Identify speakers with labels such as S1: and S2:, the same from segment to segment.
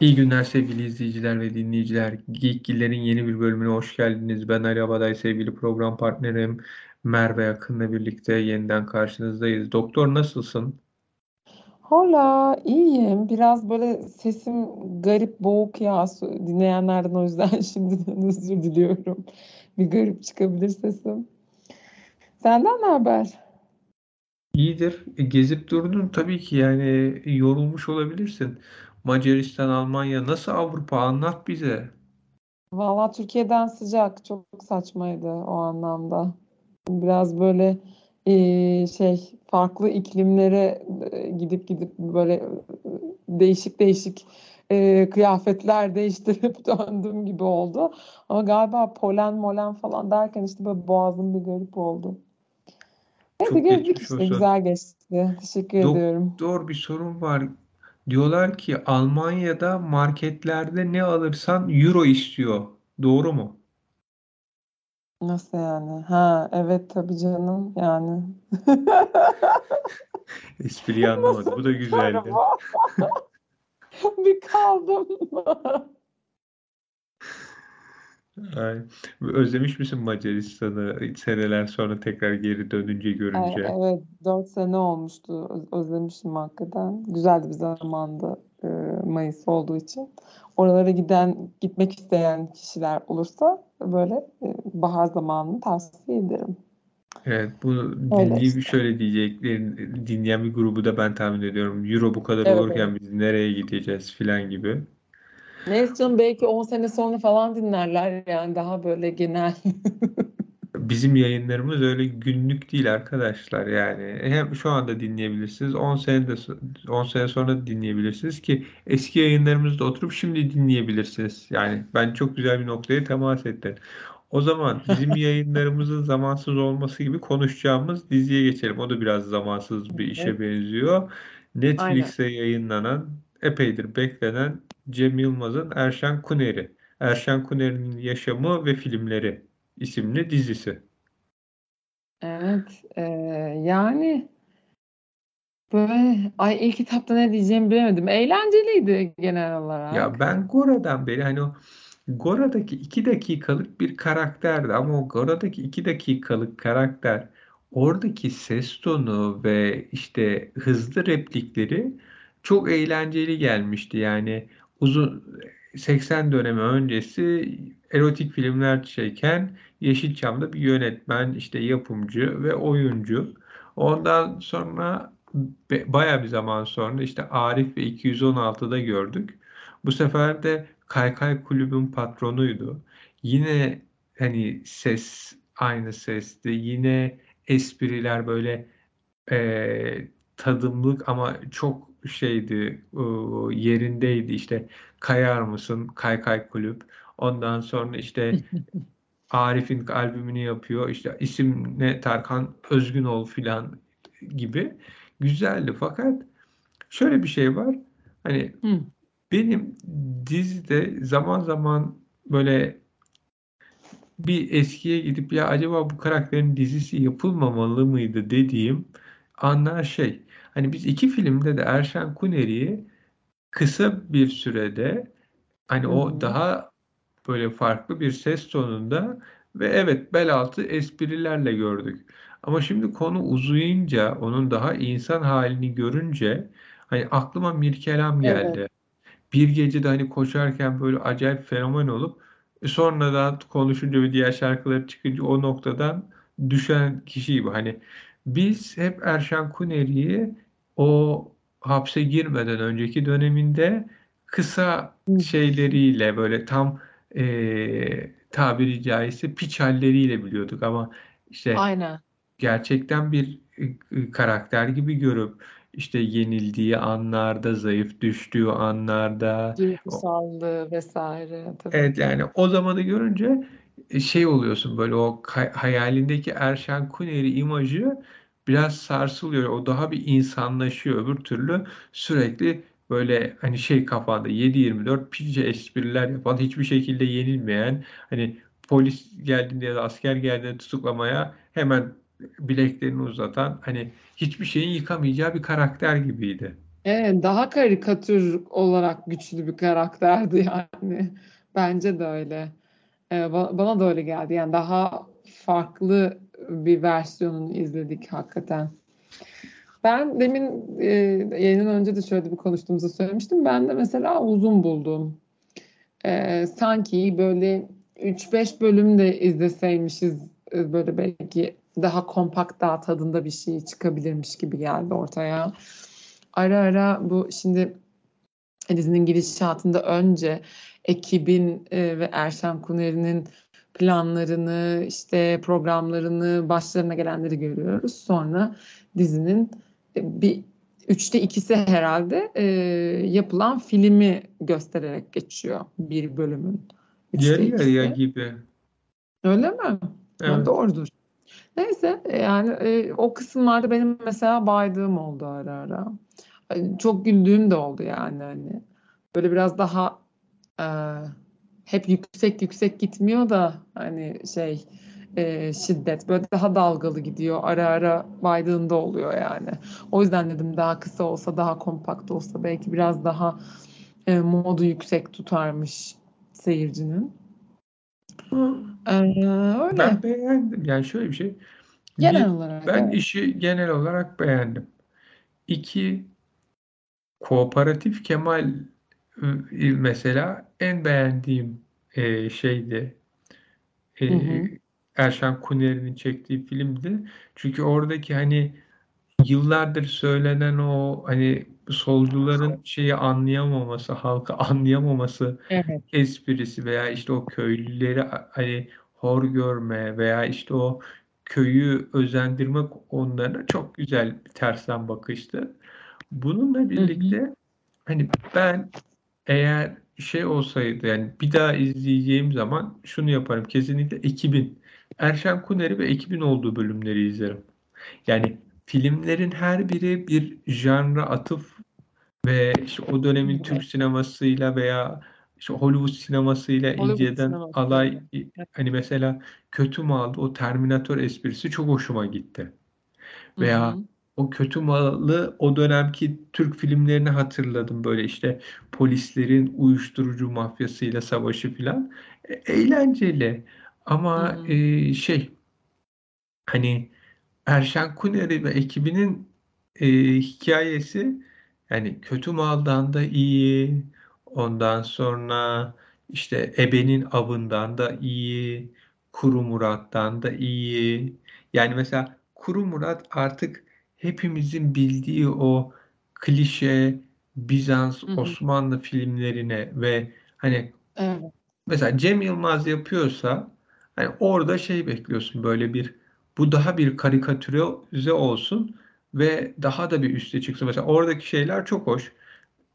S1: İyi günler sevgili izleyiciler ve dinleyiciler. Geekgiller'in yeni bir bölümüne hoş geldiniz. Ben Ali Abaday, sevgili program partnerim Merve Akın'la birlikte yeniden karşınızdayız. Doktor nasılsın?
S2: Hola, iyiyim. Biraz böyle sesim garip, boğuk ya. Dinleyenlerden o yüzden şimdiden özür diliyorum. Bir garip çıkabilir sesim. Senden ne haber?
S1: İyidir. Gezip durdun tabii ki yani yorulmuş olabilirsin. Macaristan, Almanya nasıl Avrupa anlat bize.
S2: Valla Türkiye'den sıcak. Çok saçmaydı o anlamda. Biraz böyle e, şey farklı iklimlere e, gidip gidip böyle e, değişik değişik e, kıyafetler değiştirip döndüm gibi oldu. Ama galiba polen molen falan derken işte böyle boğazım bir garip oldu. Neyse
S1: Çok
S2: gezdik işte
S1: olsun.
S2: güzel geçti. Teşekkür ediyorum.
S1: Doktor bir sorun var. Diyorlar ki Almanya'da marketlerde ne alırsan euro istiyor. Doğru mu?
S2: Nasıl yani? Ha evet tabii canım yani.
S1: Espriyi anlamadım. Bu da güzeldi.
S2: Bir kaldım.
S1: Ay, özlemiş misin Macaristan'ı seneler sonra tekrar geri dönünce
S2: Ay,
S1: görünce?
S2: evet 4 sene olmuştu. Öz- Özlemişim hakikaten. Güzeldi bir zamandı e, Mayıs olduğu için. Oralara giden, gitmek isteyen kişiler olursa böyle e, bahar zamanını tavsiye ederim.
S1: Evet, bu
S2: Öyle
S1: dinleyip
S2: işte.
S1: şöyle diyeceklerin dinleyen bir grubu da ben tahmin ediyorum. Euro bu kadar
S2: Evet evet.
S1: olurken biz nereye gideceğiz filan gibi.
S2: Neyse belki 10 sene sonra falan dinlerler yani daha böyle genel.
S1: Bizim yayınlarımız öyle günlük değil arkadaşlar yani. Hem şu anda dinleyebilirsiniz, 10 sene de 10 sene sonra dinleyebilirsiniz ki eski yayınlarımızda oturup şimdi dinleyebilirsiniz. Yani ben çok güzel bir noktaya temas ettim. O zaman bizim yayınlarımızın zamansız olması gibi konuşacağımız diziye geçelim. O da biraz zamansız bir işe benziyor.
S2: Aynen.
S1: Netflix'te yayınlanan, epeydir beklenen Cem Yılmaz'ın Erşen Kuneri. Erşen Kuneri'nin Yaşamı ve Filmleri isimli dizisi.
S2: Evet, e, yani böyle ay ilk kitapta ne diyeceğimi bilemedim. Eğlenceliydi genel
S1: Ya
S2: olarak.
S1: ben Gora'dan beri hani o Gora'daki iki dakikalık bir karakterdi ama o Gora'daki iki dakikalık karakter oradaki ses tonu ve işte hızlı replikleri çok eğlenceli gelmişti. Yani uzun 80 dönemi öncesi erotik filmler çeken Yeşilçam'da bir yönetmen, işte yapımcı ve oyuncu. Ondan sonra baya bir zaman sonra işte Arif ve 216'da gördük. Bu sefer de Kaykay Kulübün patronuydu. Yine hani ses aynı sesti. Yine espriler böyle e, tadımlık ama çok şeydi e, yerindeydi. İşte kayar mısın? Kaykay Kulüp. Ondan sonra işte Arif'in albümünü yapıyor. İşte isim ne Tarkan Özgünol filan gibi. Güzeldi fakat şöyle bir şey var. Hani
S2: Hı.
S1: benim dizide zaman zaman böyle bir eskiye gidip ya acaba bu karakterin dizisi yapılmamalı mıydı dediğim anlar şey. Hani biz iki filmde de Erşen Kuneri'yi kısa bir sürede hani
S2: Hı
S1: o daha böyle farklı bir ses tonunda ve evet bel altı esprilerle gördük. Ama şimdi konu uzayınca onun daha insan halini görünce hani aklıma Mirkelam
S2: Evet.
S1: geldi. Bir gecede hani koşarken böyle acayip fenomen olup e, sonradan konuşunca ve diğer şarkıları çıkınca o noktadan düşen kişi gibi. Hani biz hep Erşan Kuneri'yi o hapse girmeden önceki döneminde kısa şeyleriyle böyle tam eee tabiri caizse piç halleriyle biliyorduk ama işte
S2: Aynen.
S1: gerçekten bir e, karakter gibi görüp işte yenildiği anlarda, zayıf düştüğü anlarda
S2: Duygusallığı vesaire tabii
S1: evet yani o zamanı görünce e, şey oluyorsun böyle o hayalindeki Erşen Kuneri imajı biraz sarsılıyor. O daha bir insanlaşıyor. Öbür türlü sürekli böyle hani şey kafanda 7-24 pilce espriler yapan, hiçbir şekilde yenilmeyen, hani polis geldiğinde ya da asker geldiğinde tutuklamaya hemen bileklerini uzatan, hani hiçbir şeyin yıkamayacağı bir karakter gibiydi.
S2: Evet, daha karikatür olarak güçlü bir karakterdi yani. Bence de öyle. Ee, ba- bana da öyle geldi. Yani daha farklı bir versiyonunu izledik hakikaten. Ben demin e, yayından önce de şöyle bir konuştuğumuzu söylemiştim. Ben de mesela uzun buldum. Ee, sanki böyle 3-5 bölüm de izleseymişiz e, böyle belki daha kompakt daha tadında bir şey çıkabilirmiş gibi geldi ortaya. Ara ara bu şimdi dizinin gidişatında önce ekibin e, ve Erşen Kuneri'nin planlarını, işte programlarını, başlarına gelenleri görüyoruz. Sonra dizinin e, bir üçte ikisi herhalde e, yapılan filmi göstererek geçiyor bir bölümün. Üçte
S1: Yarı yarıya gibi.
S2: Öyle mi?
S1: Evet.
S2: doğrudur. Neyse yani e, o kısımlarda benim mesela baydığım oldu ara ara. Ay, Çok güldüğüm de oldu yani hani. Böyle biraz daha e, hep yüksek yüksek gitmiyor da hani şey e, şiddet böyle daha dalgalı gidiyor. Ara ara baydığında oluyor yani. O yüzden dedim daha kısa olsa daha kompakt olsa belki biraz daha e, modu yüksek tutarmış seyircinin. E, öyle.
S1: Ben beğendim. Yani şöyle bir şey.
S2: Genel
S1: Bir,
S2: olarak
S1: ben
S2: evet.
S1: işi genel olarak beğendim. İki, Kooperatif Kemal e, mesela en beğendiğim e, şeydi. E,
S2: Hı hı.
S1: Erşan Kuneri'nin çektiği filmdi. Çünkü oradaki hani yıllardır söylenen o hani solcuların şeyi anlayamaması, halkı anlayamaması
S2: Evet.
S1: esprisi veya işte o köylüleri hani hor görme veya işte o köyü özendirmek onlara çok güzel bir tersten bakıştı. Bununla
S2: Hı hı.
S1: birlikte hani ben eğer şey olsaydı yani bir daha izleyeceğim zaman şunu yaparım kesinlikle ekibin Erşen Kuneri ve ekibin olduğu bölümleri izlerim. Yani filmlerin her biri bir janra atıf ve işte o dönemin Türk
S2: Evet.
S1: sinemasıyla veya işte Hollywood sinemasıyla
S2: Hollywood
S1: inceden
S2: sineması.
S1: alay
S2: Evet.
S1: hani mesela kötü maldı o Terminator esprisi çok hoşuma gitti.
S2: Hı
S1: Veya
S2: hı.
S1: O kötü malı o dönemki Türk filmlerini hatırladım böyle işte polislerin uyuşturucu mafyasıyla savaşı filan. E, eğlenceli ama
S2: hı.
S1: e, şey hani Erşen Kuneri ve ekibinin e, hikayesi yani kötü maldan da iyi, ondan sonra işte Ebe'nin avından da iyi, Kuru Murat'tan da iyi. Yani mesela Kuru Murat artık hepimizin bildiği o klişe Bizans,
S2: Hı hı.
S1: Osmanlı filmlerine ve hani
S2: Evet.
S1: Mesela Cem Yılmaz yapıyorsa hani orada şey bekliyorsun böyle bir bu daha bir karikatürize olsun ve daha da bir üste çıksın. Mesela oradaki şeyler çok hoş.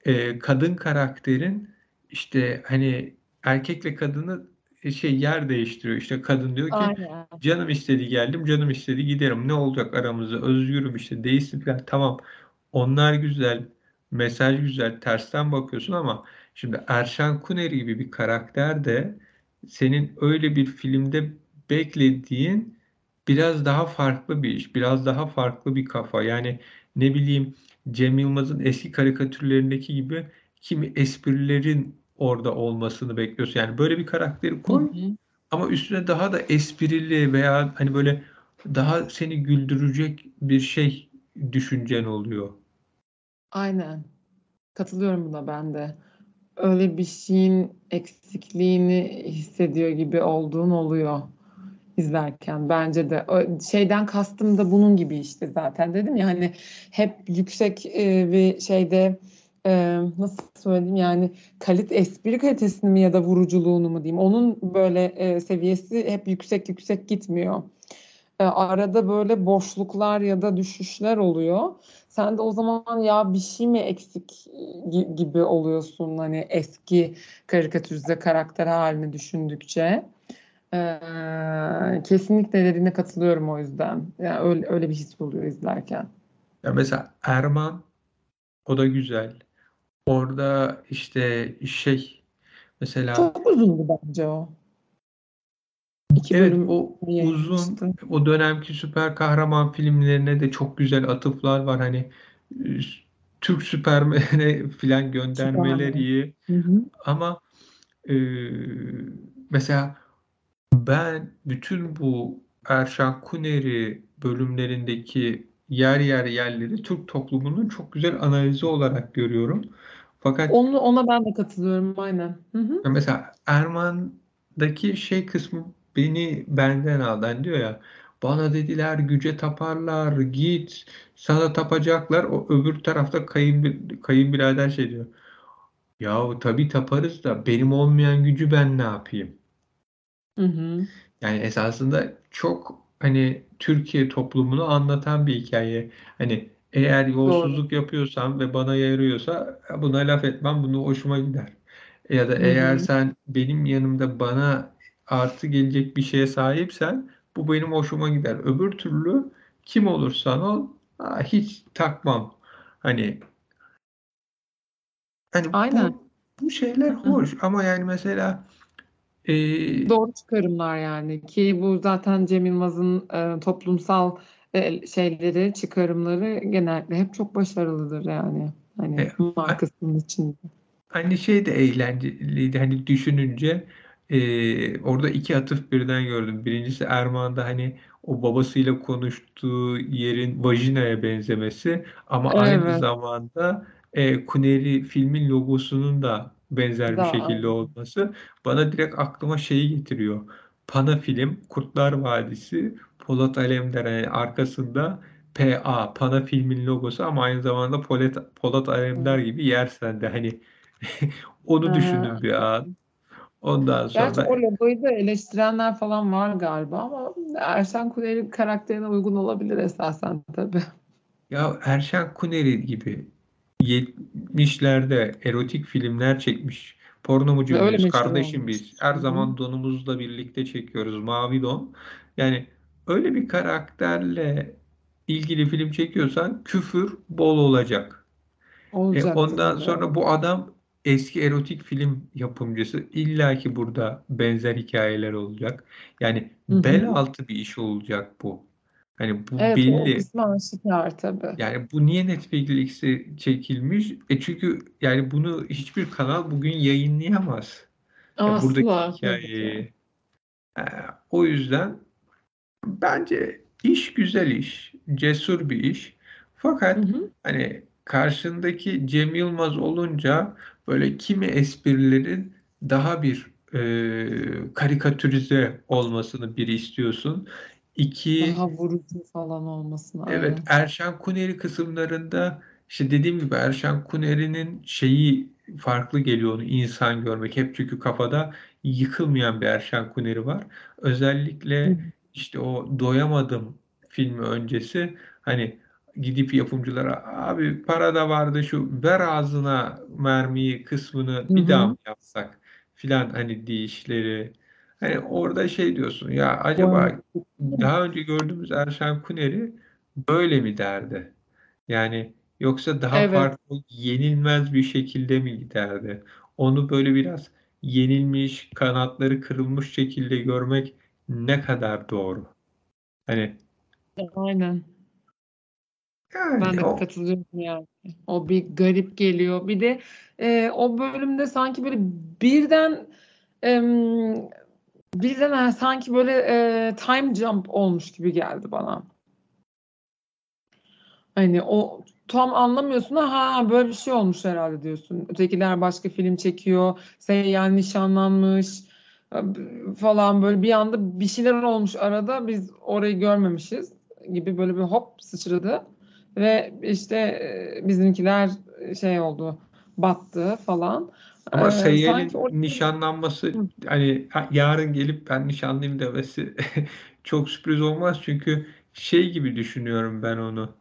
S1: Ee, kadın karakterin işte hani erkekle kadını şey yer değiştiriyor. İşte kadın diyor ki
S2: Aynen.
S1: canım istedi geldim, canım istedi giderim. Ne olacak aramızda? Özgürüm işte değilsin falan. Tamam. Onlar güzel, mesaj güzel, tersten bakıyorsun ama şimdi Erşan Kuneri gibi bir karakter de senin öyle bir filmde beklediğin biraz daha farklı bir iş, biraz daha farklı bir kafa. Yani ne bileyim Cem Yılmaz'ın eski karikatürlerindeki gibi kimi esprilerin orada olmasını bekliyorsun. Yani böyle bir karakteri
S2: Hı
S1: koy
S2: hı.
S1: ama üstüne daha da esprili veya hani böyle daha seni güldürecek bir şey düşüncen oluyor.
S2: Aynen. Katılıyorum buna ben de. Öyle bir şeyin eksikliğini hissediyor gibi olduğun oluyor izlerken bence de. Şeyden kastım da bunun gibi işte zaten dedim ya hani hep yüksek bir şeyde e, nasıl söyleyeyim yani kalit espri kalitesini mi ya da vuruculuğunu mu diyeyim. Onun böyle e, seviyesi hep yüksek yüksek gitmiyor. E, arada böyle boşluklar ya da düşüşler oluyor. Sen de o zaman ya bir şey mi eksik gi- gibi oluyorsun hani eski karikatürize karakter halini düşündükçe. Ee, kesinlikle dediğine katılıyorum o yüzden. Yani öyle, öyle bir his oluyor izlerken.
S1: Ya mesela Erman o da güzel. Orada işte şey mesela
S2: Çok uzundu bence o. İki
S1: evet o uzun
S2: yayınlamıştı.
S1: o dönemki süper kahraman filmlerine de çok güzel atıflar var. Hani e, Türk Süpermen'e filan göndermeler
S2: Süpermen.
S1: iyi.
S2: Hı hı.
S1: Ama e, mesela ben bütün bu Erşan Kuneri bölümlerindeki yer yer yerleri Türk toplumunun çok güzel analizi olarak görüyorum. Fakat
S2: Onu, ona ben de katılıyorum aynen. Hı hı.
S1: mesela Erman'daki şey kısmı beni benden aldı. Hani diyor ya bana dediler güce taparlar git sana tapacaklar. O öbür tarafta kayın, kayınbirader şey diyor. Yahu tabii taparız da benim olmayan gücü ben ne yapayım?
S2: Hı hı.
S1: Yani esasında çok hani Türkiye toplumunu anlatan bir hikaye. Hani eğer
S2: Doğru.
S1: yolsuzluk yapıyorsam ve bana yarıyorsa buna laf etmem, bunu hoşuma gider. Ya da
S2: Hı
S1: eğer sen benim yanımda bana artı gelecek bir şeye sahipsen bu benim hoşuma gider. Öbür türlü kim olursan ol aa, hiç takmam. Hani hani
S2: Aynen.
S1: bu bu şeyler hoş ama yani mesela e,
S2: Doğru çıkarımlar yani ki bu zaten Cem Yılmaz'ın e, toplumsal e, şeyleri, çıkarımları genellikle hep çok başarılıdır yani. Hani
S1: e,
S2: markasının içinde.
S1: Hani şey de eğlenceliydi hani düşününce e, orada iki atıf birden gördüm. Birincisi Erman'da hani o babasıyla konuştuğu yerin vajinaya benzemesi ama aynı
S2: Evet.
S1: zamanda e, Kuneri filmin logosunun da benzer bir şekilde olması bana direkt aklıma şeyi getiriyor. Pana film Kurtlar Vadisi Polat Alemdar yani arkasında PA Pana filmin logosu ama aynı zamanda Polat, Polat Alemdar gibi yer sende hani Onu
S2: Aha.
S1: düşündüm bir an. Ondan
S2: Gerçi
S1: sonra
S2: o logoyu da eleştirenler falan var galiba ama Erşen Kuneri karakterine uygun olabilir esasen tabii.
S1: ya Erşen Kuneri gibi 70'lerde erotik filmler çekmiş. Pornomucu
S2: Ve öyle
S1: muyuz? Kardeşim
S2: olmuş.
S1: biz. Her
S2: Hı
S1: zaman donumuzla birlikte çekiyoruz. Mavi don. Yani öyle bir karakterle ilgili film çekiyorsan küfür bol olacak. E, ondan
S2: tabii.
S1: sonra bu adam eski erotik film yapımcısı. İlla ki burada benzer hikayeler olacak. Yani
S2: Hı
S1: bel altı bir iş olacak bu. Hani bu
S2: Evet
S1: belli.
S2: kısmı aşikar tabii.
S1: Yani bu niye Netflix'e çekilmiş? E çünkü yani bunu hiçbir kanal bugün yayınlayamaz. Buradaki
S2: Asla tabii ki.
S1: hikayeyi. E, o yüzden Bence iş güzel iş, cesur bir iş.
S2: Hı
S1: Fakat
S2: hı.
S1: hani karşındaki Cem Yılmaz olunca böyle kimi esprilerin daha bir e, karikatürize olmasını bir istiyorsun. İki,
S2: Daha vurucu falan olmasın
S1: Evet. Erşan Kuneri kısımlarında işte dediğim gibi Erşan Kuneri'nin şeyi farklı geliyor onu insan görmek. Hep çünkü kafada yıkılmayan bir Erşan Kuneri var. Özellikle işte o Doyamadım filmi öncesi hani gidip yapımcılara abi para da vardı şu ver ağzına mermiyi kısmını bir daha mı yapsak filan hani deyişleri. Hani orada şey diyorsun ya acaba daha önce gördüğümüz Erşen Kuneri böyle mi derdi? Yani yoksa daha
S2: Evet,
S1: farklı yenilmez bir şekilde mi giderdi? Onu böyle biraz yenilmiş, kanatları kırılmış şekilde görmek ne kadar doğru? Hani
S2: aynen. Ben
S1: yani
S2: de
S1: o
S2: katılıyorum yani. O bir garip geliyor. Bir de e, o bölümde sanki böyle birden em, birden ha, sanki böyle e, time jump olmuş gibi geldi bana. Hani o tam anlamıyorsun ha böyle bir şey olmuş herhalde diyorsun. Ötekiler başka film çekiyor. Seyyan nişanlanmış falan böyle bir anda bir şeyler olmuş arada biz orayı görmemişiz gibi böyle bir hop sıçradı. Ve işte bizimkiler şey oldu battı falan.
S1: Ama
S2: E, sanki
S1: Seyyel'in
S2: orada
S1: nişanlanması
S2: Hı.
S1: hani ha- yarın gelip ben nişanlıyım demesi çok sürpriz olmaz çünkü şey gibi düşünüyorum ben onu.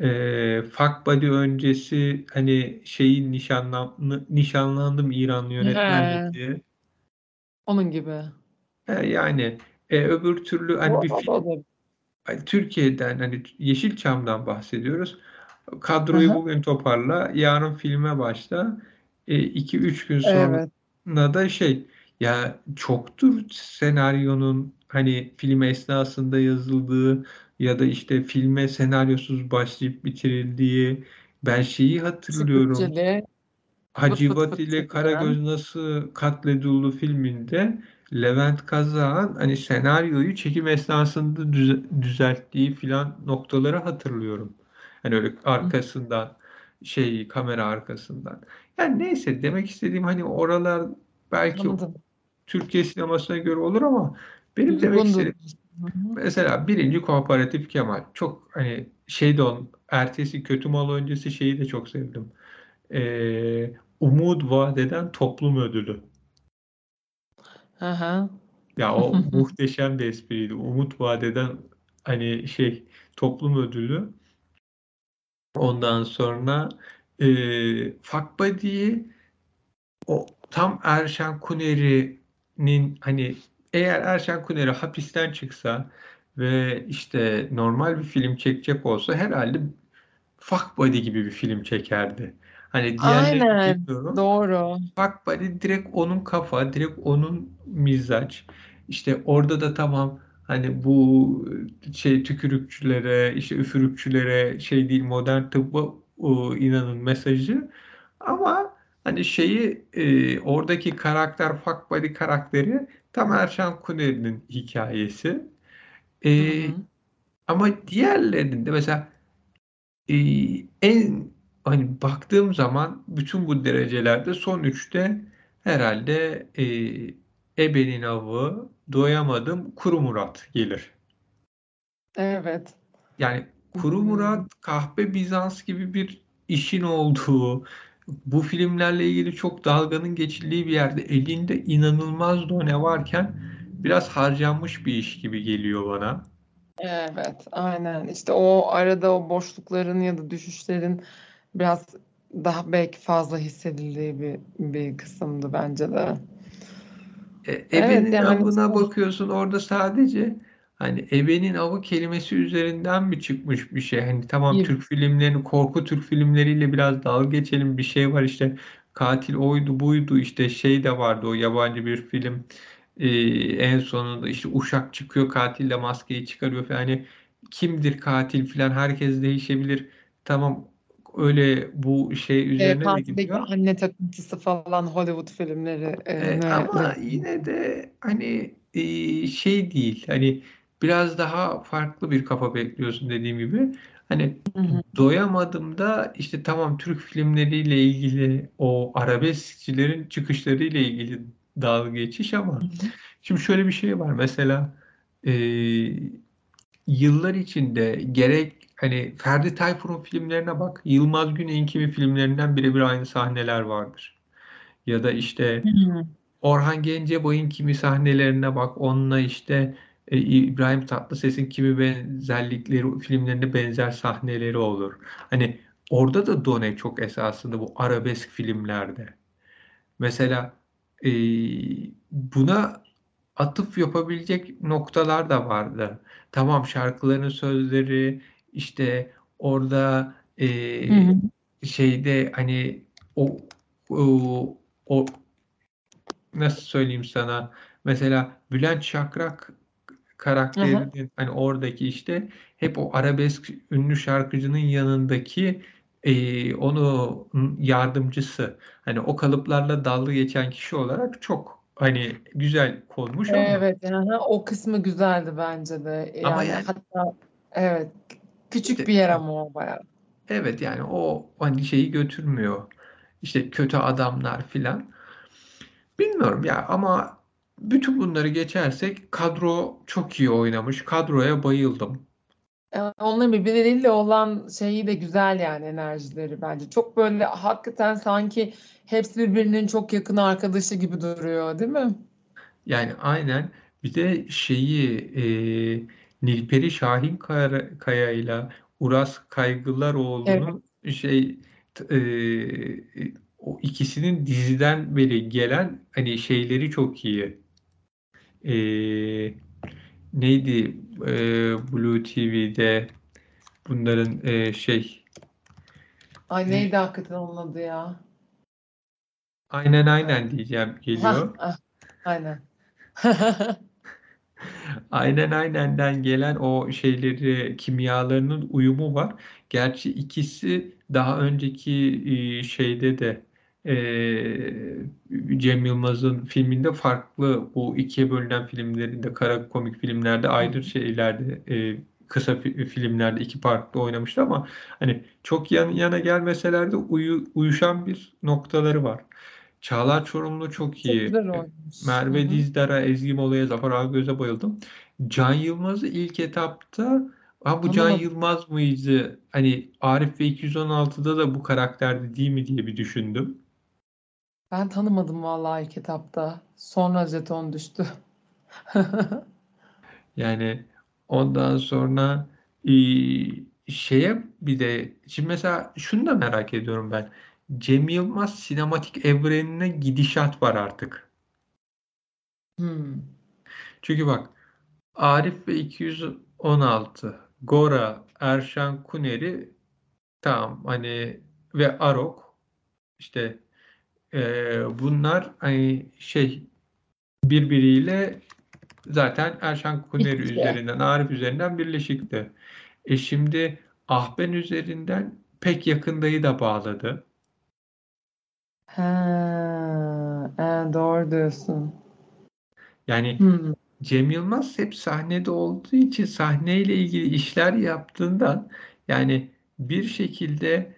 S1: E, Fuck Buddy öncesi hani şeyin nişanlan nişanlandım İranlı yönetmenle diye.
S2: onun gibi.
S1: E, yani e, öbür türlü hani bir
S2: o
S1: film Türkiye'den hani Yeşilçam'dan bahsediyoruz. Kadroyu
S2: Aha,
S1: bugün toparla, yarın filme başla. 2-3 gün sonra
S2: Evet.
S1: da şey ya çoktur senaryonun hani film esnasında yazıldığı ya da işte filme senaryosuz başlayıp bitirildiği Ben şeyi hatırlıyorum. Hacivat
S2: fıt
S1: ile. Karagöz Nasıl Katledildi filminde Levent Kazak'ın hani senaryoyu çekim esnasında düze- düzelttiği filan noktaları hatırlıyorum. Hani öyle
S2: Hı,
S1: arkasından şey kamera arkasından. Yani neyse demek istediğim hani oralar belki
S2: Anladım.
S1: Türkiye sinemasına göre olur ama benim demek istediğim mesela birinci Kooperatif Kemal çok hani şey de onun ertesi Kötü Mal öncesi şeyi de çok sevdim. Ee, Umut Vadeden Toplum Ödülü.
S2: Hı.
S1: Ya o muhteşem bir espriydi. Umut Vadeden hani şey toplum ödülü. Ondan sonra e, Fuck Buddy'yi o tam Erşen Kuneri'nin hani eğer Erşen Kuneri hapisten çıksa ve işte normal bir film çekecek olsa herhalde Fuck Buddy gibi bir film çekerdi. Hani bilmiyorum.
S2: Doğru.
S1: Bak Buddy direkt onun kafa, direkt onun mizaç. İşte orada da tamam hani bu şey tükürükçülere, işte üfürükçülere şey değil modern tıbba o, inanın mesajı. Ama hani şeyi e, oradaki karakter Fuck Buddy karakteri tam Erşan Kuneri'nin hikayesi. E,
S2: Hı hı.
S1: ama diğerlerinde mesela e, en hani baktığım zaman bütün bu derecelerde son üçte herhalde e, Ebe'nin avı, Doyamadım, Kuru Murat gelir.
S2: Evet.
S1: Yani Kuru. Murat, Kahpe Bizans gibi bir işin olduğu, bu filmlerle ilgili çok dalganın geçildiği bir yerde elinde inanılmaz done varken biraz harcanmış bir iş gibi geliyor bana.
S2: Evet, aynen. İşte o arada o boşlukların ya da düşüşlerin biraz daha belki fazla hissedildiği bir bir kısımdı bence de.
S1: E,
S2: Evet yani
S1: bakıyorsun orada sadece hani ebenin avı kelimesi üzerinden mi çıkmış bir şey? Hani tamam Türk filmlerini korku Türk filmleriyle biraz dalga geçelim bir şey var işte katil oydu buydu işte şey de vardı o yabancı bir film E, en sonunda işte uşak çıkıyor katille maskeyi çıkarıyor falan hani kimdir katil falan herkes değişebilir. Tamam öyle bu şey
S2: e,
S1: üzerine de
S2: tatildeki
S1: gidiyor.
S2: anne takıntısı falan Hollywood filmleri e,
S1: E, ama yine de hani e, şey değil hani biraz daha farklı bir kafa bekliyorsun dediğim gibi hani
S2: Hı hı.
S1: doyamadım da işte tamam Türk filmleriyle ilgili o arabeskçilerin çıkışlarıyla ilgili dalga geçiş ama
S2: hı.
S1: şimdi şöyle bir şey var mesela e, yıllar içinde gerek hani Ferdi Tayfur'un filmlerine bak Yılmaz Güney'in kimi filmlerinden birebir aynı sahneler vardır. Ya da işte. Orhan Gencebay'ın kimi sahnelerine bak. Onunla işte e, İbrahim Tatlıses'in kimi benzerlikleri, filmlerinde benzer sahneleri olur. Hani orada da Done çok esasında bu arabesk filmlerde. Mesela e, buna atıf yapabilecek noktalar da vardı. Tamam şarkıların sözleri işte orada e,
S2: Hı hı.
S1: şeyde hani o, o, o nasıl söyleyeyim sana mesela Bülent Şakrak Karakterinin hani oradaki işte hep o arabesk ünlü şarkıcının yanındaki e, onu yardımcısı. Hani o kalıplarla dalga geçen kişi olarak çok hani güzel konmuş ama
S2: Evet, aha, o kısmı güzeldi bence de.
S1: ama
S2: Yani
S1: yani
S2: hatta evet küçük
S1: işte
S2: bir yer ama o bayağı.
S1: evet yani o hani şeyi götürmüyor. İşte kötü adamlar filan. Bilmiyorum ya ama bütün bunları geçersek kadro çok iyi oynamış. Kadroya bayıldım.
S2: E, Onların birbirleriyle olan şeyi de güzel yani enerjileri bence. Çok böyle hakikaten sanki hepsi birbirinin çok yakın arkadaşı gibi duruyor, değil mi?
S1: Yani aynen bir de şeyi e, Nilperi Şahinkaya ile Uras
S2: Evet.
S1: Kaygılaroğlu'nun şey t- e, o ikisinin diziden beri gelen hani şeyleri çok iyi. E, neydi e, Blue TV'de bunların e, şey
S2: Ay neydi hakikaten onun adı ya?
S1: Aynen
S2: Ay.
S1: aynen diyeceğim geliyor.
S2: ah, aynen.
S1: Aynen aynenden gelen o şeyleri kimyalarının uyumu var. Gerçi ikisi daha önceki e, şeyde de e, Cem Yılmaz'ın filminde farklı bu ikiye bölünen filmlerinde kara komik filmlerde ayrı şeylerde e, kısa filmlerde iki farklı oynamıştı ama hani çok yan yana gelmeseler de uyu, uyuşan bir noktaları var. Çağlar Çorumlu çok iyi.
S2: Çok.
S1: Merve
S2: Hı hı.
S1: Dizdar'a, Ezgi Mola'ya, Zafer Algöz'e bayıldım. Can Yılmaz'ı ilk etapta ha bu Can
S2: Tanımadım.
S1: Yılmaz mıydı? Hani Arif ve 216'da da bu karakterdi değil mi diye bir düşündüm.
S2: Ben tanımadım vallahi ilk etapta. Sonra jeton düştü.
S1: Yani ondan sonra e, şeye bir de şimdi mesela şunu da merak ediyorum ben. Cem Yılmaz sinematik evrenine gidişat var artık.
S2: Hmm.
S1: Çünkü bak Arif ve 216, Gora, Erşan Kuneri tamam hani ve Arok işte e, bunlar hani şey birbiriyle zaten Erşan Kuneri
S2: içe.
S1: üzerinden, Arif üzerinden birleşikti. E şimdi Ahben üzerinden pek yakındayı da bağladı.
S2: Ha, e, doğru diyorsun.
S1: Yani
S2: Hmm.
S1: Cem Yılmaz hep sahnede olduğu için sahneyle ilgili işler yaptığından yani bir şekilde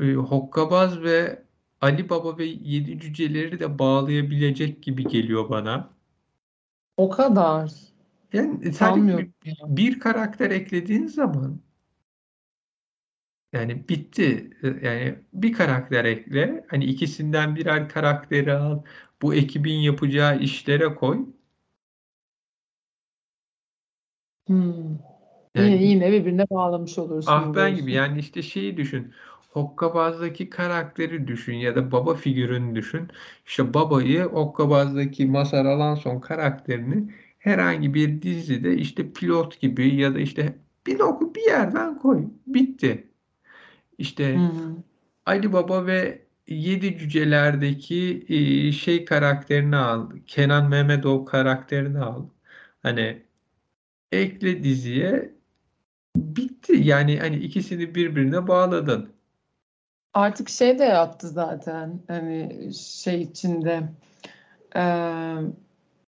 S1: e, Hokkabaz ve Ali Baba ve Yedi Cüceleri de bağlayabilecek gibi geliyor bana.
S2: O kadar.
S1: Yani sadece bir, bir karakter eklediğin zaman yani bitti. Yani bir karakter ekle. Hani ikisinden birer karakteri al. Bu ekibin yapacağı işlere koy.
S2: Hmm. Yine
S1: Yani
S2: yine birbirine bağlamış olursun
S1: Ah ben gibi yani işte şeyi düşün. Hokkabaz'daki karakteri düşün ya da baba figürünü düşün. İşte babayı Hokkabaz'daki Mazhar Alanson karakterini herhangi bir dizide işte pilot gibi ya da işte bir oku bir yerden koy. Bitti. İşte
S2: Hmm.
S1: Ali Baba ve Yedi Cüceler'deki e, şey karakterini al. Kenan Mehmetov karakterini al. Hani ekle diziye bitti. Yani hani ikisini birbirine bağladın.
S2: Artık şey de yaptı zaten. Hani şey içinde e,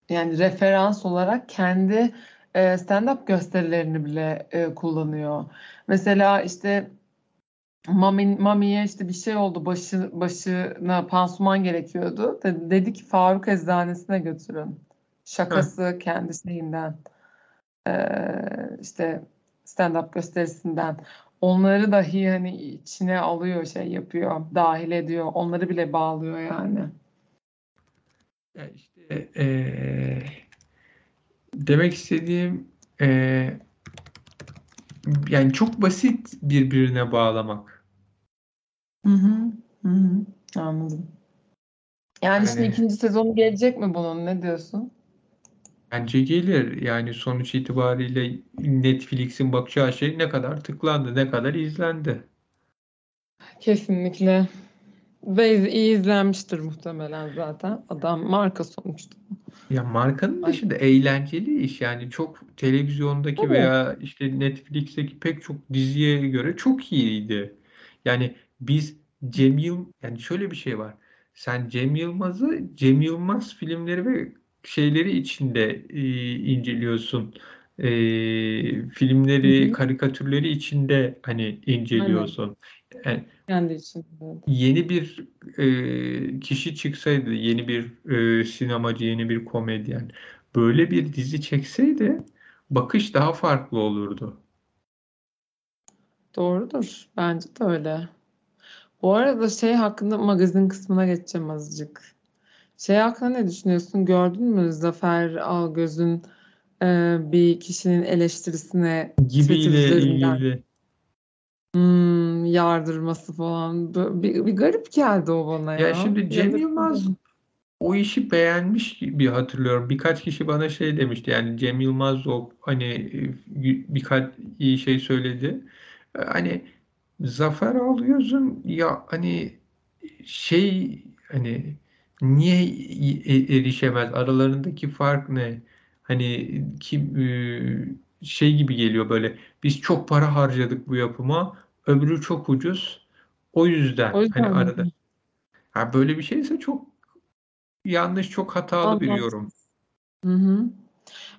S2: yani referans olarak kendi e, stand-up gösterilerini bile e, kullanıyor. Mesela işte Mami, Mami'ye işte bir şey oldu. Başı, başına pansuman gerekiyordu. De- dedi ki Faruk Eczacısı'na götürün. Şakası kendi şeyinden. e, işte stand-up gösterisinden. Onları dahi hani içine alıyor, şey yapıyor, dahil ediyor. Onları bile bağlıyor yani.
S1: Ya işte eee, demek istediğim eee, yani çok basit birbirine bağlamak.
S2: Hı hı, hı hı. Anladım. Yani şimdi
S1: Yani
S2: ikinci sezonu gelecek mi bunun? Ne diyorsun?
S1: Bence gelir. Yani sonuç itibariyle Netflix'in bakacağı şey ne kadar tıklandı, ne kadar izlendi.
S2: Kesinlikle. Ve iyi izlenmiştir muhtemelen zaten. Adam marka sonuçta.
S1: Ya markanın
S2: Ay,
S1: dışında eğlenceli iş yani çok televizyondaki
S2: tabii.
S1: veya işte Netflix'teki pek çok diziye göre çok iyiydi. Yani biz Cem Yıl yani şöyle bir şey var. Sen Cem Yılmaz'ı Cem Yılmaz filmleri ve şeyleri içinde e, inceliyorsun. E,
S2: Hı
S1: filmleri,
S2: hı.
S1: karikatürleri içinde hani inceliyorsun. Yani
S2: Kendi içinde.
S1: yeni bir e, kişi çıksaydı, yeni bir e, sinemacı, yeni bir komedyen, böyle bir dizi çekseydi bakış daha farklı olurdu.
S2: Doğrudur. Bence de öyle. Bu arada şey hakkında magazin kısmına geçeceğim azıcık. Şey hakkında ne düşünüyorsun? Gördün mü Zafer Algöz'ün e, bir kişinin eleştirisine
S1: Gibiyle ilgili.
S2: hmm, yardırması falan. Bir, bir garip geldi o bana
S1: Ya
S2: ya.
S1: şimdi Cem Yılmaz o işi beğenmiş gibi hatırlıyorum. Birkaç kişi bana şey demişti. Yani Cem Yılmaz o hani e, birkaç iyi şey söyledi. E, Hani Zafer Algöz'ün ya hani şey hani niye erişemez? Aralarındaki fark ne? Hani kim e, şey gibi geliyor böyle biz çok para harcadık bu yapıma öbürü çok ucuz O yüzden
S2: O
S1: hani
S2: yüzden
S1: arada
S2: mi?
S1: ha böyle bir şeyse çok yanlış, çok hatalı bir yorum.
S2: Hı hı.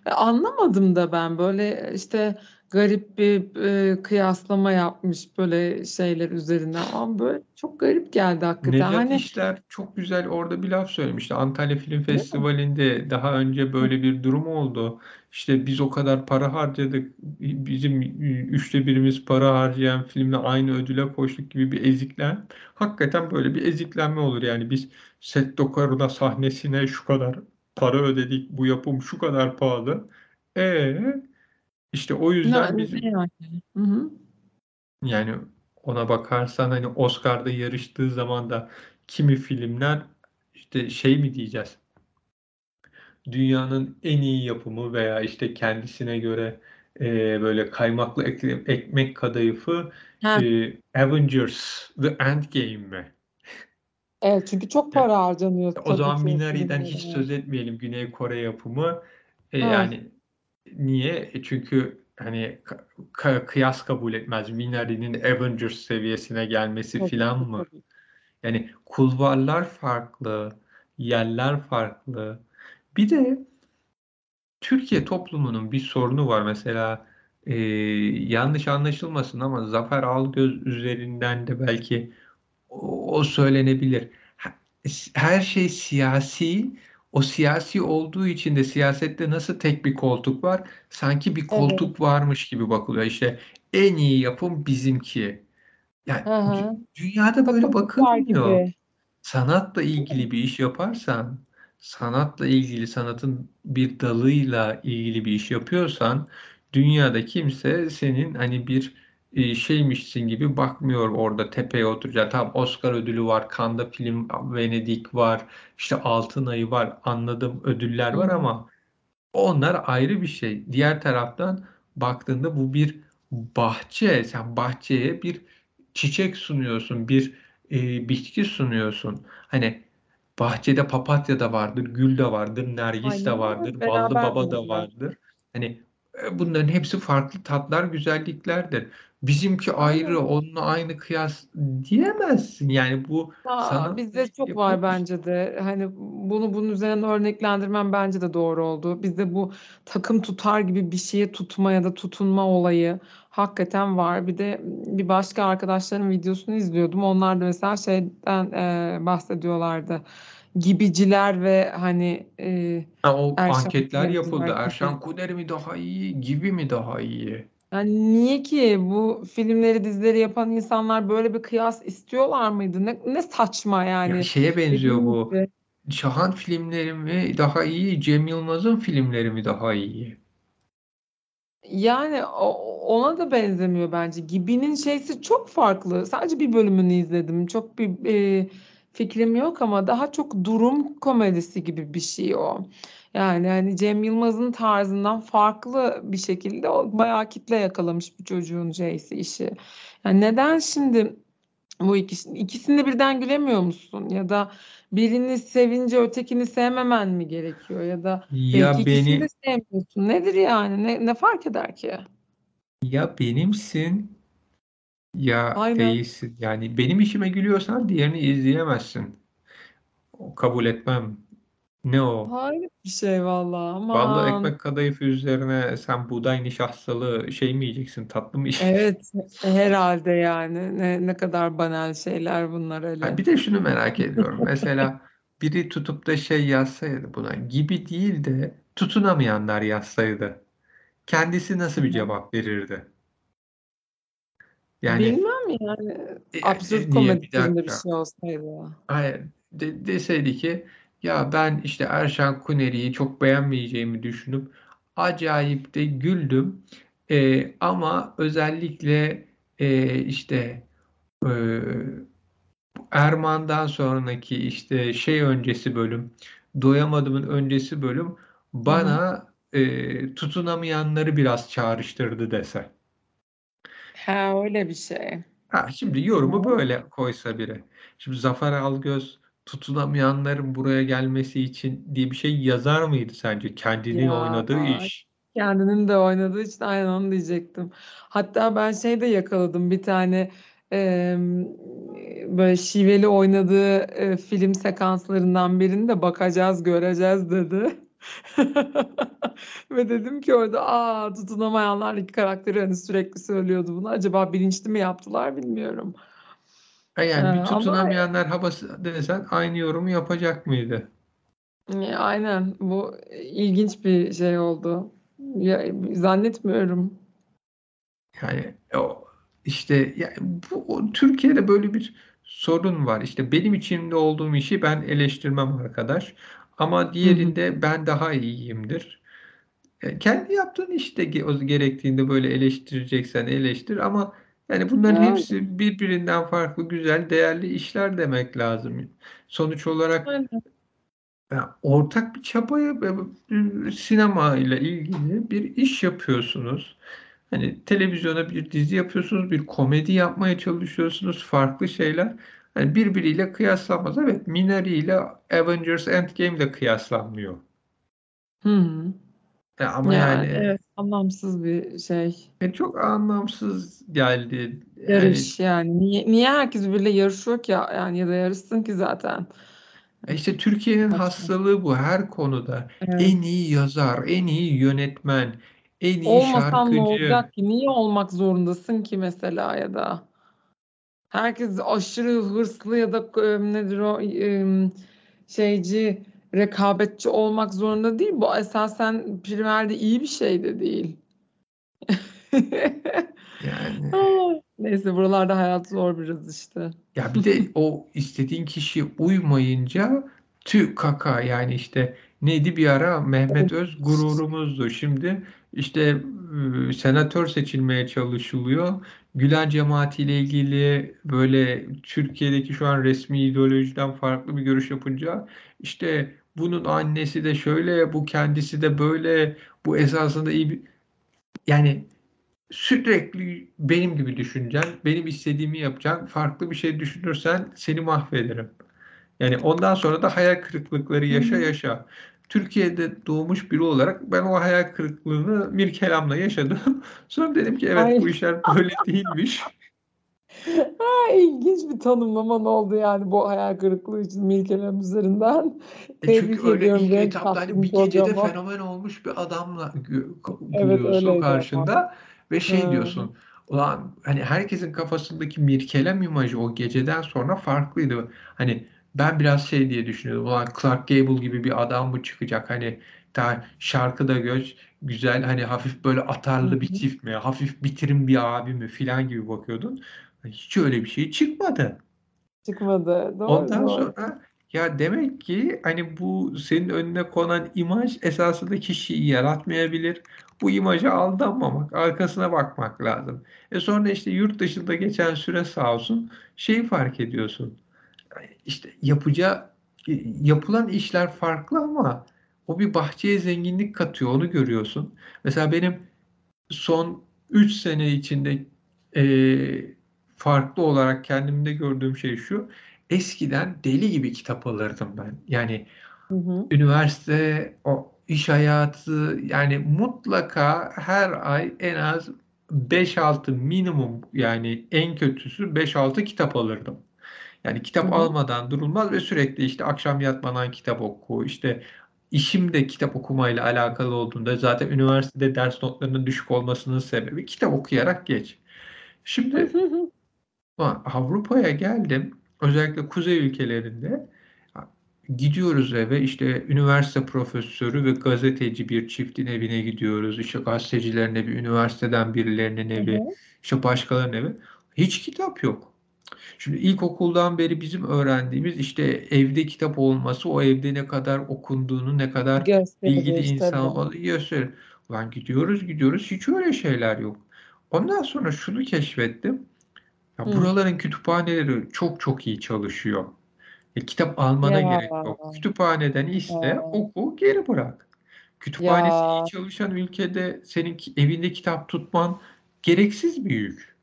S2: E, anlamadım da ben böyle işte garip bir e, kıyaslama yapmış böyle şeyler üzerinden ama böyle çok garip geldi hakikaten.
S1: Necat
S2: Hani
S1: İşler çok güzel orada bir laf söylemişti. Antalya Film? Festivali'nde daha önce böyle bir durum oldu. İşte biz o kadar para harcadık. Bizim üçte birimiz para harcayan filmle aynı ödüle koştuk gibi bir eziklen. Hakikaten böyle bir eziklenme olur. Yani biz set dokarına sahnesine şu kadar para ödedik. Bu yapım şu kadar pahalı. E işte o yüzden
S2: ne
S1: bizim
S2: yani? Hı hı.
S1: yani ona bakarsan hani Oscar'da yarıştığı zaman da kimi filmler işte şey mi diyeceğiz? Dünyanın en iyi yapımı veya işte kendisine göre e, böyle kaymaklı ekmek kadayıfı e, Avengers The Endgame mi?
S2: evet çünkü çok
S1: Yani,
S2: para harcanıyor
S1: o zaman Minari'den hiç söz etmeyelim Güney Kore yapımı. E,
S2: Heh,
S1: yani niye? E, çünkü hani kıyas kabul etmez. Minari'nin Avengers seviyesine gelmesi
S2: tabii
S1: filan mı?
S2: tabii.
S1: Yani kulvarlar farklı, yerler farklı. Bir de Türkiye toplumunun bir sorunu var. Mesela e, yanlış anlaşılmasın ama Zafer Algöz üzerinden de belki o, o söylenebilir. Her şey siyasi. O siyasi olduğu için de siyasette nasıl tek bir koltuk var? Sanki bir
S2: Evet.
S1: koltuk varmış gibi bakılıyor. İşte en iyi yapım bizimki. Yani
S2: hı.
S1: dünyada böyle bakılmıyor. Sanatla ilgili bir iş yaparsan, sanatla ilgili, sanatın bir dalıyla ilgili bir iş yapıyorsan, dünyada kimse senin hani bir şeymişsin gibi bakmıyor orada tepeye oturacak. Tamam Oscar ödülü var, Cannes Film Venedik var, işte Altın Ayı var, anladım ödüller var ama onlar ayrı bir şey. Diğer taraftan baktığında bu bir bahçe. Sen bahçeye bir çiçek sunuyorsun, bir e, bitki sunuyorsun. Hani bahçede papatya da vardır, gül de vardır, nergis de
S2: Aynen
S1: vardır, ballı baba da vardır. Hani e, bunların hepsi farklı tatlar, güzelliklerdir. Bizimki ayrı, onunla aynı kıyas diyemezsin. Yani bu
S2: Aa, bizde çok var
S1: bir şey.
S2: bence de. Hani bunu bunun üzerinden örneklendirmem bence de doğru oldu. Bizde bu takım tutar gibi bir şeye tutma ya da tutunma olayı hakikaten var. Bir de bir başka arkadaşların videosunu izliyordum. Onlar da mesela şeyden e, bahsediyorlardı. Gibiciler ve hani e,
S1: Ha, o
S2: Erşan
S1: anketler yapıldı. Erşan Kuneri mi daha iyi, gibi mi daha iyi?
S2: Yani niye ki bu filmleri, dizileri yapan insanlar böyle bir kıyas istiyorlar mıydı? Ne, ne saçma
S1: Ya
S2: yani.
S1: şeye benziyor bu. Şahan filmleri mi daha iyi, Cem Yılmaz'ın filmleri mi daha iyi?
S2: Yani ona da benzemiyor bence. Gibi'nin şeysi çok farklı. Sadece bir bölümünü izledim. Çok bir e, fikrim yok ama daha çok durum komedisi gibi bir şey o. Yani hani Cem Yılmaz'ın tarzından farklı bir şekilde o bayağı kitle yakalamış bu çocuğun şeysi işi. Yani neden şimdi bu ikisi, ikisini birden gülemiyor musun? Ya da birini sevince ötekini sevmemen mi gerekiyor? Ya da belki
S1: Ya
S2: ikisini de
S1: beni
S2: sevmiyorsun. Nedir yani? Ne, ne fark eder ki?
S1: ya benimsin ya
S2: Aynen.
S1: değilsin. Yani benim işime gülüyorsan diğerini izleyemezsin. O kabul etmem. Ne o?
S2: Hayret bir şey vallahi.
S1: Ballı
S2: Aman.
S1: ekmek kadayıfı üzerine sen buğday nişastalı şey mi yiyeceksin, tatlı mı yiyeceksin?
S2: Evet, herhalde yani. Ne, ne kadar banal şeyler bunlar
S1: Ha,
S2: öyle.
S1: bir de şunu merak ediyorum. Mesela biri tutup da şey yazsaydı buna gibi değil de tutunamayanlar yazsaydı. Kendisi nasıl bir cevap verirdi? Yani
S2: Bilmem yani.
S1: e,
S2: Absürt
S1: e, niye
S2: komedi
S1: bir
S2: türünde bir
S1: dakika?
S2: şey olsaydı.
S1: Hayır, de- deseydi ki ya ben işte Erşan Kuneri'yi çok beğenmeyeceğimi düşünüp acayip de güldüm. E, ama özellikle e, işte e, Erman'dan sonraki işte şey öncesi bölüm, Doyamadım'ın öncesi bölüm bana e, tutunamayanları biraz çağrıştırdı dese.
S2: Ha öyle bir şey.
S1: Ha, şimdi yorumu böyle koysa biri. Şimdi Zafer Algöz tutunamayanların buraya gelmesi için diye bir şey yazar mıydı sence? Kendinin
S2: Ya
S1: oynadığı iş.
S2: kendinin de oynadığı için aynen onu diyecektim. Hatta ben şey de yakaladım bir tane e, böyle şiveli oynadığı e, film sekanslarından birinde bakacağız, göreceğiz dedi. Ve dedim ki orada aa tutunamayanlar iki karakteri hani sürekli söylüyordu bunu. Acaba bilinçli mi yaptılar bilmiyorum.
S1: Ha,
S2: Ee,
S1: Yani bir
S2: ama
S1: tutunamayanlar havası desen aynı yorumu yapacak mıydı?
S2: e, aynen bu ilginç bir şey oldu. Ya, zannetmiyorum.
S1: Yani o işte yani bu o- Türkiye'de böyle bir sorun var. İşte benim içinde olduğum işi ben eleştirmem arkadaş. Ama
S2: Hı hı.
S1: diğerinde ben daha iyiyimdir. E, Kendi yaptığın işte ge- o gerektiğinde böyle eleştireceksen eleştir ama yani bunların
S2: Ya,
S1: hepsi birbirinden farklı, güzel, değerli işler demek lazım. Sonuç olarak ya, ortak bir çabaya e, sinema ile ilgili bir iş yapıyorsunuz. Hani televizyona bir dizi yapıyorsunuz, bir komedi yapmaya çalışıyorsunuz, farklı şeyler. Hani birbiriyle kıyaslanmaz. Evet, Minari ile Avengers Endgame de kıyaslanmıyor.
S2: Hı hı.
S1: Ya ama
S2: Yani
S1: yani
S2: evet anlamsız bir şey.
S1: e, çok anlamsız geldi. Yani
S2: Yarış yani. Niye, niye herkes birbiriyle yarışıyor ki ya- yani ya da yarışsın ki zaten.
S1: e, işte Türkiye'nin
S2: Saçma.
S1: hastalığı bu her konuda.
S2: Evet.
S1: En iyi yazar, en iyi yönetmen, en iyi
S2: Olmasan ne
S1: şarkıcı.
S2: olacak ki? Niye olmak zorundasın ki mesela ya da? Herkes aşırı hırslı ya da nedir o şeyci, rekabetçi olmak zorunda değil. Bu esasen primerde iyi bir şey de değil.
S1: Yani
S2: Ay, Neyse buralarda hayat zor biraz işte.
S1: Ya bir de o istediğin kişiye uymayınca tüh kaka yani işte neydi bir ara Mehmet Öz gururumuzdu. Şimdi işte e, senatör seçilmeye çalışılıyor. Gülen cemaatiyle ilgili böyle Türkiye'deki şu an resmi ideolojiden farklı bir görüş yapınca işte bunun annesi de şöyle, bu kendisi de böyle, bu esasında iyi bir yani sürekli benim gibi düşüneceksin, benim istediğimi yapacaksın, farklı bir şey düşünürsen seni mahvederim. Yani ondan sonra da hayal kırıklıkları yaşa yaşa. Türkiye'de doğmuş biri olarak ben o hayal kırıklığını Mirkelam'la yaşadım. Sonra dedim ki evet bu
S2: Ay,
S1: işler böyle değilmiş.
S2: ay, ilginç bir tanımlaman oldu yani bu hayal kırıklığı için Mirkelam üzerinden.
S1: E çünkü
S2: Tebrik
S1: öyle
S2: ediyorum
S1: ilk etapta hani bir gecede
S2: programa.
S1: fenomen olmuş bir adamla gö-
S2: Evet
S1: buluyorsun
S2: öyleydi ama.
S1: karşında ve şey
S2: Hı.
S1: diyorsun ulan hani herkesin kafasındaki Mirkelem imajı o geceden sonra farklıydı. Hani ben biraz şey diye düşünüyordum ulan Clark Gable gibi bir adam mı çıkacak hani daha şarkıda göç güzel hani hafif böyle atarlı bir çift mi hafif bitirim bir abi mi filan gibi bakıyordun. Hiç öyle bir şey çıkmadı.
S2: Çıkmadı. Doğru
S1: Ondan
S2: doğru.
S1: sonra ya demek ki hani bu senin önüne konan imaj esasında kişiyi yaratmayabilir. Bu imaja aldanmamak, arkasına bakmak lazım. E sonra işte yurt dışında geçen süre sağ olsun şeyi fark ediyorsun. İşte yapacağı yapılan işler farklı ama o bir bahçeye zenginlik katıyor, onu görüyorsun. Mesela benim son 3 sene içinde e, farklı olarak kendimde gördüğüm şey şu. Eskiden deli gibi kitap alırdım ben. Yani
S2: Hı hı.
S1: üniversite, o iş hayatı yani mutlaka her ay en az 5-6 minimum yani en kötüsü 5-6 kitap alırdım. Yani kitap
S2: hı.
S1: almadan durulmaz ve sürekli işte akşam yatmadan kitap oku. İşte işim de kitap okumayla alakalı olduğunda zaten üniversitede ders notlarının düşük olmasının sebebi kitap okuyarak geç. Şimdi Avrupa'ya geldim. Özellikle kuzey ülkelerinde gidiyoruz eve işte üniversite profesörü ve gazeteci bir çiftin evine gidiyoruz. İşte gazetecilerin evi, üniversiteden birilerinin evi, işte başkalarının evi. Hiç kitap yok. Şimdi ilkokuldan beri bizim öğrendiğimiz işte evde kitap olması, o evde ne kadar okunduğunu, ne kadar bilgili
S2: Gösterir
S1: insan
S2: tabii.
S1: olduğunu gösterir. Ulan gidiyoruz gidiyoruz hiç öyle şeyler yok. Ondan sonra şunu keşfettim. Ya
S2: Hı.
S1: buraların kütüphaneleri çok çok iyi çalışıyor. E, kitap almana
S2: Ya.
S1: gerek yok. Kütüphaneden iste,
S2: Ya.
S1: oku, geri bırak. Kütüphanesi iyi
S2: Ya.
S1: çalışan ülkede senin evinde kitap tutman gereksiz bir yük.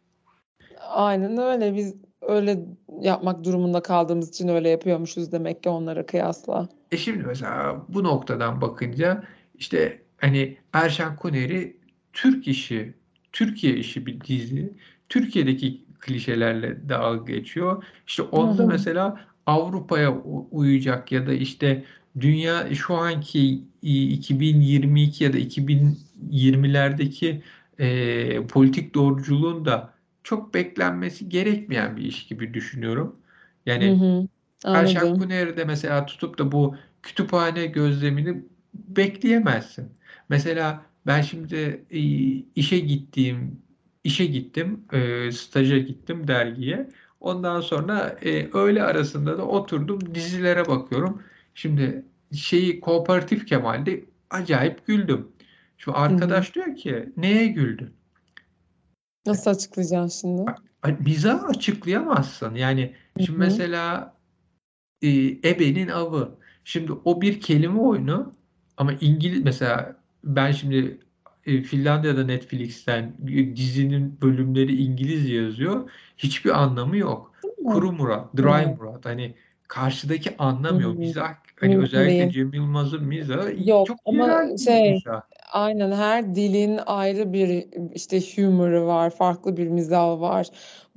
S2: Aynen öyle. Biz öyle yapmak durumunda kaldığımız için öyle yapıyormuşuz demek ki onlara kıyasla.
S1: E şimdi mesela bu noktadan bakınca işte hani Erşen Kuneri Türk işi, Türkiye işi bir dizi. Türkiye'deki klişelerle dalga geçiyor. İşte onda mesela Avrupa'ya uyacak ya da işte dünya şu anki 2022 ya da 2020'lerdeki e, politik doğruculuğun da çok beklenmesi gerekmeyen bir iş gibi düşünüyorum. Yani
S2: Hı hı.
S1: Kuneri'de mesela tutup da bu kütüphane gözlemini bekleyemezsin. Mesela ben şimdi e, işe gittiğim işe gittim, e, staja gittim dergiye. Ondan sonra e, öğle arasında da oturdum dizilere bakıyorum. Şimdi şeyi Kooperatif Kemal'de acayip güldüm. Şu arkadaş diyor ki neye güldün?
S2: Nasıl açıklayacaksın şimdi?
S1: Mizah açıklayamazsın. Yani şimdi
S2: hı.
S1: mesela e, Ebe'nin avı. Şimdi o bir kelime oyunu ama İngiliz mesela ben şimdi e, Finlandiya'da Netflix'ten e, dizinin bölümleri İngilizce yazıyor. Hiçbir anlamı yok. Kuru Murat, Dry
S2: Evet.
S1: Murat hani karşıdaki anlamıyor. Mizah hani
S2: Mümkün
S1: özellikle. Cem Yılmaz'ın mizahı
S2: Yok
S1: çok
S2: ama şey
S1: mizah.
S2: Aynen her dilin ayrı bir işte humor'ı var, farklı bir mizahı var.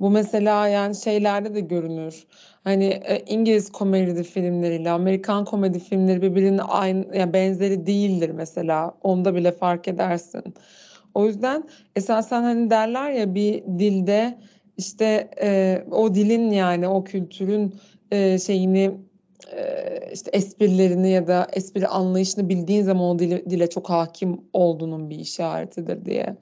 S2: Bu mesela yani şeylerde de görünür. Hani e, İngiliz komedi filmleriyle Amerikan komedi filmleri birbirinin aynı yani benzeri değildir mesela. Onda bile fark edersin. O yüzden esasen hani derler ya bir dilde işte e, o dilin yani o kültürün e, şeyini işte esprilerini ya da espri anlayışını bildiğin zaman o dile, dile çok hakim olduğunun bir işaretidir diye.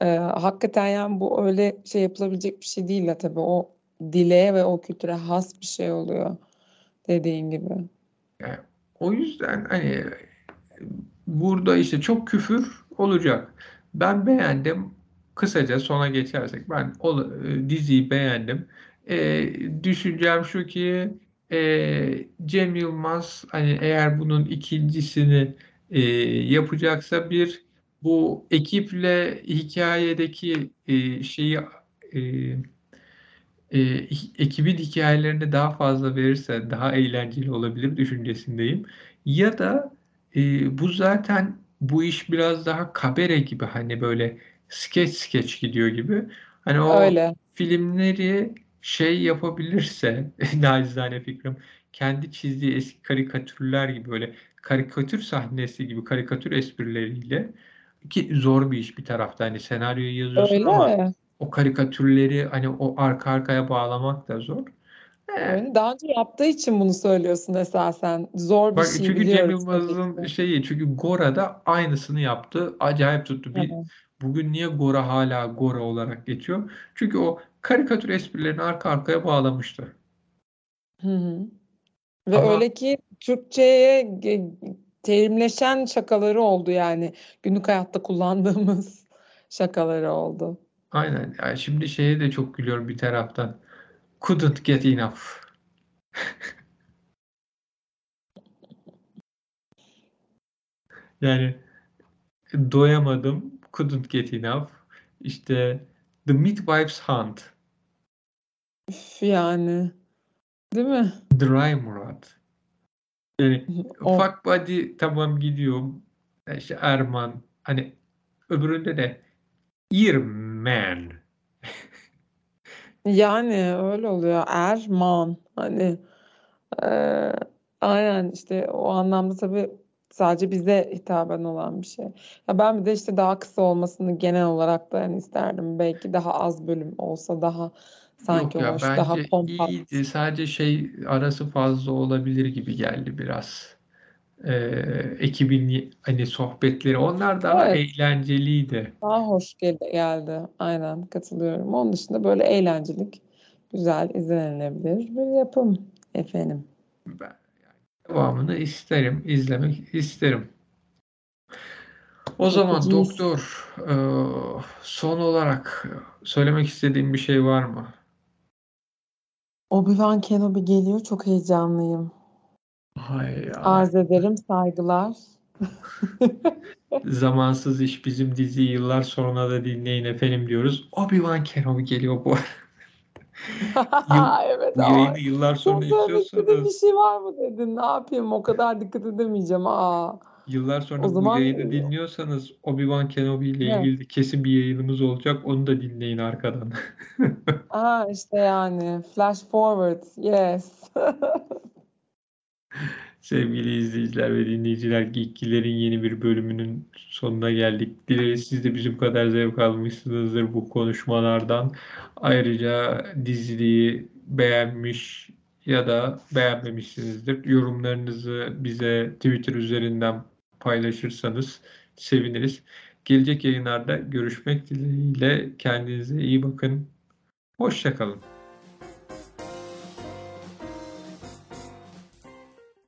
S2: E, hakikaten yani bu öyle şey yapılabilecek bir şey değil de tabii o dile ve o kültüre has bir şey oluyor dediğin gibi.
S1: Yani o yüzden hani burada işte çok küfür olacak. Ben beğendim. Kısaca sona geçersek ben o diziyi beğendim. E, düşüncem şu ki e, Cem Yılmaz hani eğer bunun ikincisini e, yapacaksa bir bu ekiple hikayedeki e, şeyi e, e, ekibin hikayelerine daha fazla verirse daha eğlenceli olabilir düşüncesindeyim. Ya da e, bu zaten bu iş biraz daha kabare gibi hani böyle skeç skeç gidiyor gibi. Hani o
S2: Öyle.
S1: filmleri şey yapabilirse nacizane fikrim kendi çizdiği eski karikatürler gibi böyle karikatür sahnesi gibi karikatür esprileriyle ki zor bir iş bir tarafta hani senaryoyu yazıyorsun ama
S2: Öyle.
S1: o karikatürleri hani o arka arkaya bağlamak da zor.
S2: Öyle. Daha önce yaptığı için bunu söylüyorsun esasen. Zor bir
S1: bak
S2: şey
S1: çünkü Cem Yılmaz'ın şeyi çünkü Gora'da aynısını yaptı. Acayip tuttu. Bir,
S2: Evet.
S1: bugün niye Gora hala Gora olarak geçiyor? Çünkü o karikatür esprilerini arka arkaya bağlamıştı.
S2: Hı hı. Ve
S1: Ama
S2: öyle ki Türkçe'ye terimleşen şakaları oldu yani. Günlük hayatta kullandığımız şakaları oldu.
S1: aynen yani şimdi şeye de çok gülüyorum bir taraftan. Couldn't get enough. Yani doyamadım. Couldn't get enough. İşte The Midwife's Hunt.
S2: Üf yani. Değil mi?
S1: Dry Murat. Yani
S2: O
S1: fuck body tamam gidiyor. İşte Erman. Hani öbüründe de Earman.
S2: yani öyle oluyor. Erman hani eee, aynen işte o anlamda tabii sadece bize hitaben olan bir şey. Ya ben bir de işte daha kısa olmasını genel olarak da yani isterdim. Belki daha az bölüm olsa daha sanki
S1: Yok ya
S2: hoş, daha
S1: bence
S2: kompakt.
S1: iyiydi. Sadece şey arası fazla olabilir gibi geldi biraz. Ee, ekibin hani sohbetleri onlar daha
S2: Evet.
S1: eğlenceliydi.
S2: Daha hoş gel- geldi. Aynen katılıyorum. Onun dışında böyle eğlencelik, güzel, izlenilebilir bir yapım efendim.
S1: Ben devamını isterim, izlemek isterim. O zaman
S2: Bakacağız.
S1: doktor e, son olarak söylemek istediğim bir şey var mı?
S2: Obi-Wan Kenobi geliyor. Çok heyecanlıyım.
S1: Hay ay.
S2: Arz ederim. Saygılar.
S1: Zamansız iş bizim diziyi yıllar sonra da dinleyin efendim diyoruz. Obi-Wan Kenobi geliyor bu.
S2: Evet.
S1: yayını yıllar sonra
S2: istediğin bir şey var mı dedin? Ne yapayım? O kadar dikkat edemeyeceğim. Aa.
S1: Yıllar sonra
S2: O
S1: bu
S2: zaman
S1: yayını dinliyorsanız Obi-Wan Kenobi ile
S2: Evet.
S1: ilgili kesin bir yayınımız olacak. Onu da dinleyin arkadan.
S2: Aa işte yani flash forward. Yes.
S1: Sevgili izleyiciler ve dinleyiciler, Geekgiler'in yeni bir bölümünün sonuna geldik. Dileriz siz de bizim kadar zevk almışsınızdır bu konuşmalardan. Ayrıca diziyi beğenmiş ya da beğenmemişsinizdir. Yorumlarınızı bize Twitter üzerinden paylaşırsanız seviniriz. Gelecek yayınlarda görüşmek dileğiyle kendinize iyi bakın. Hoşça kalın.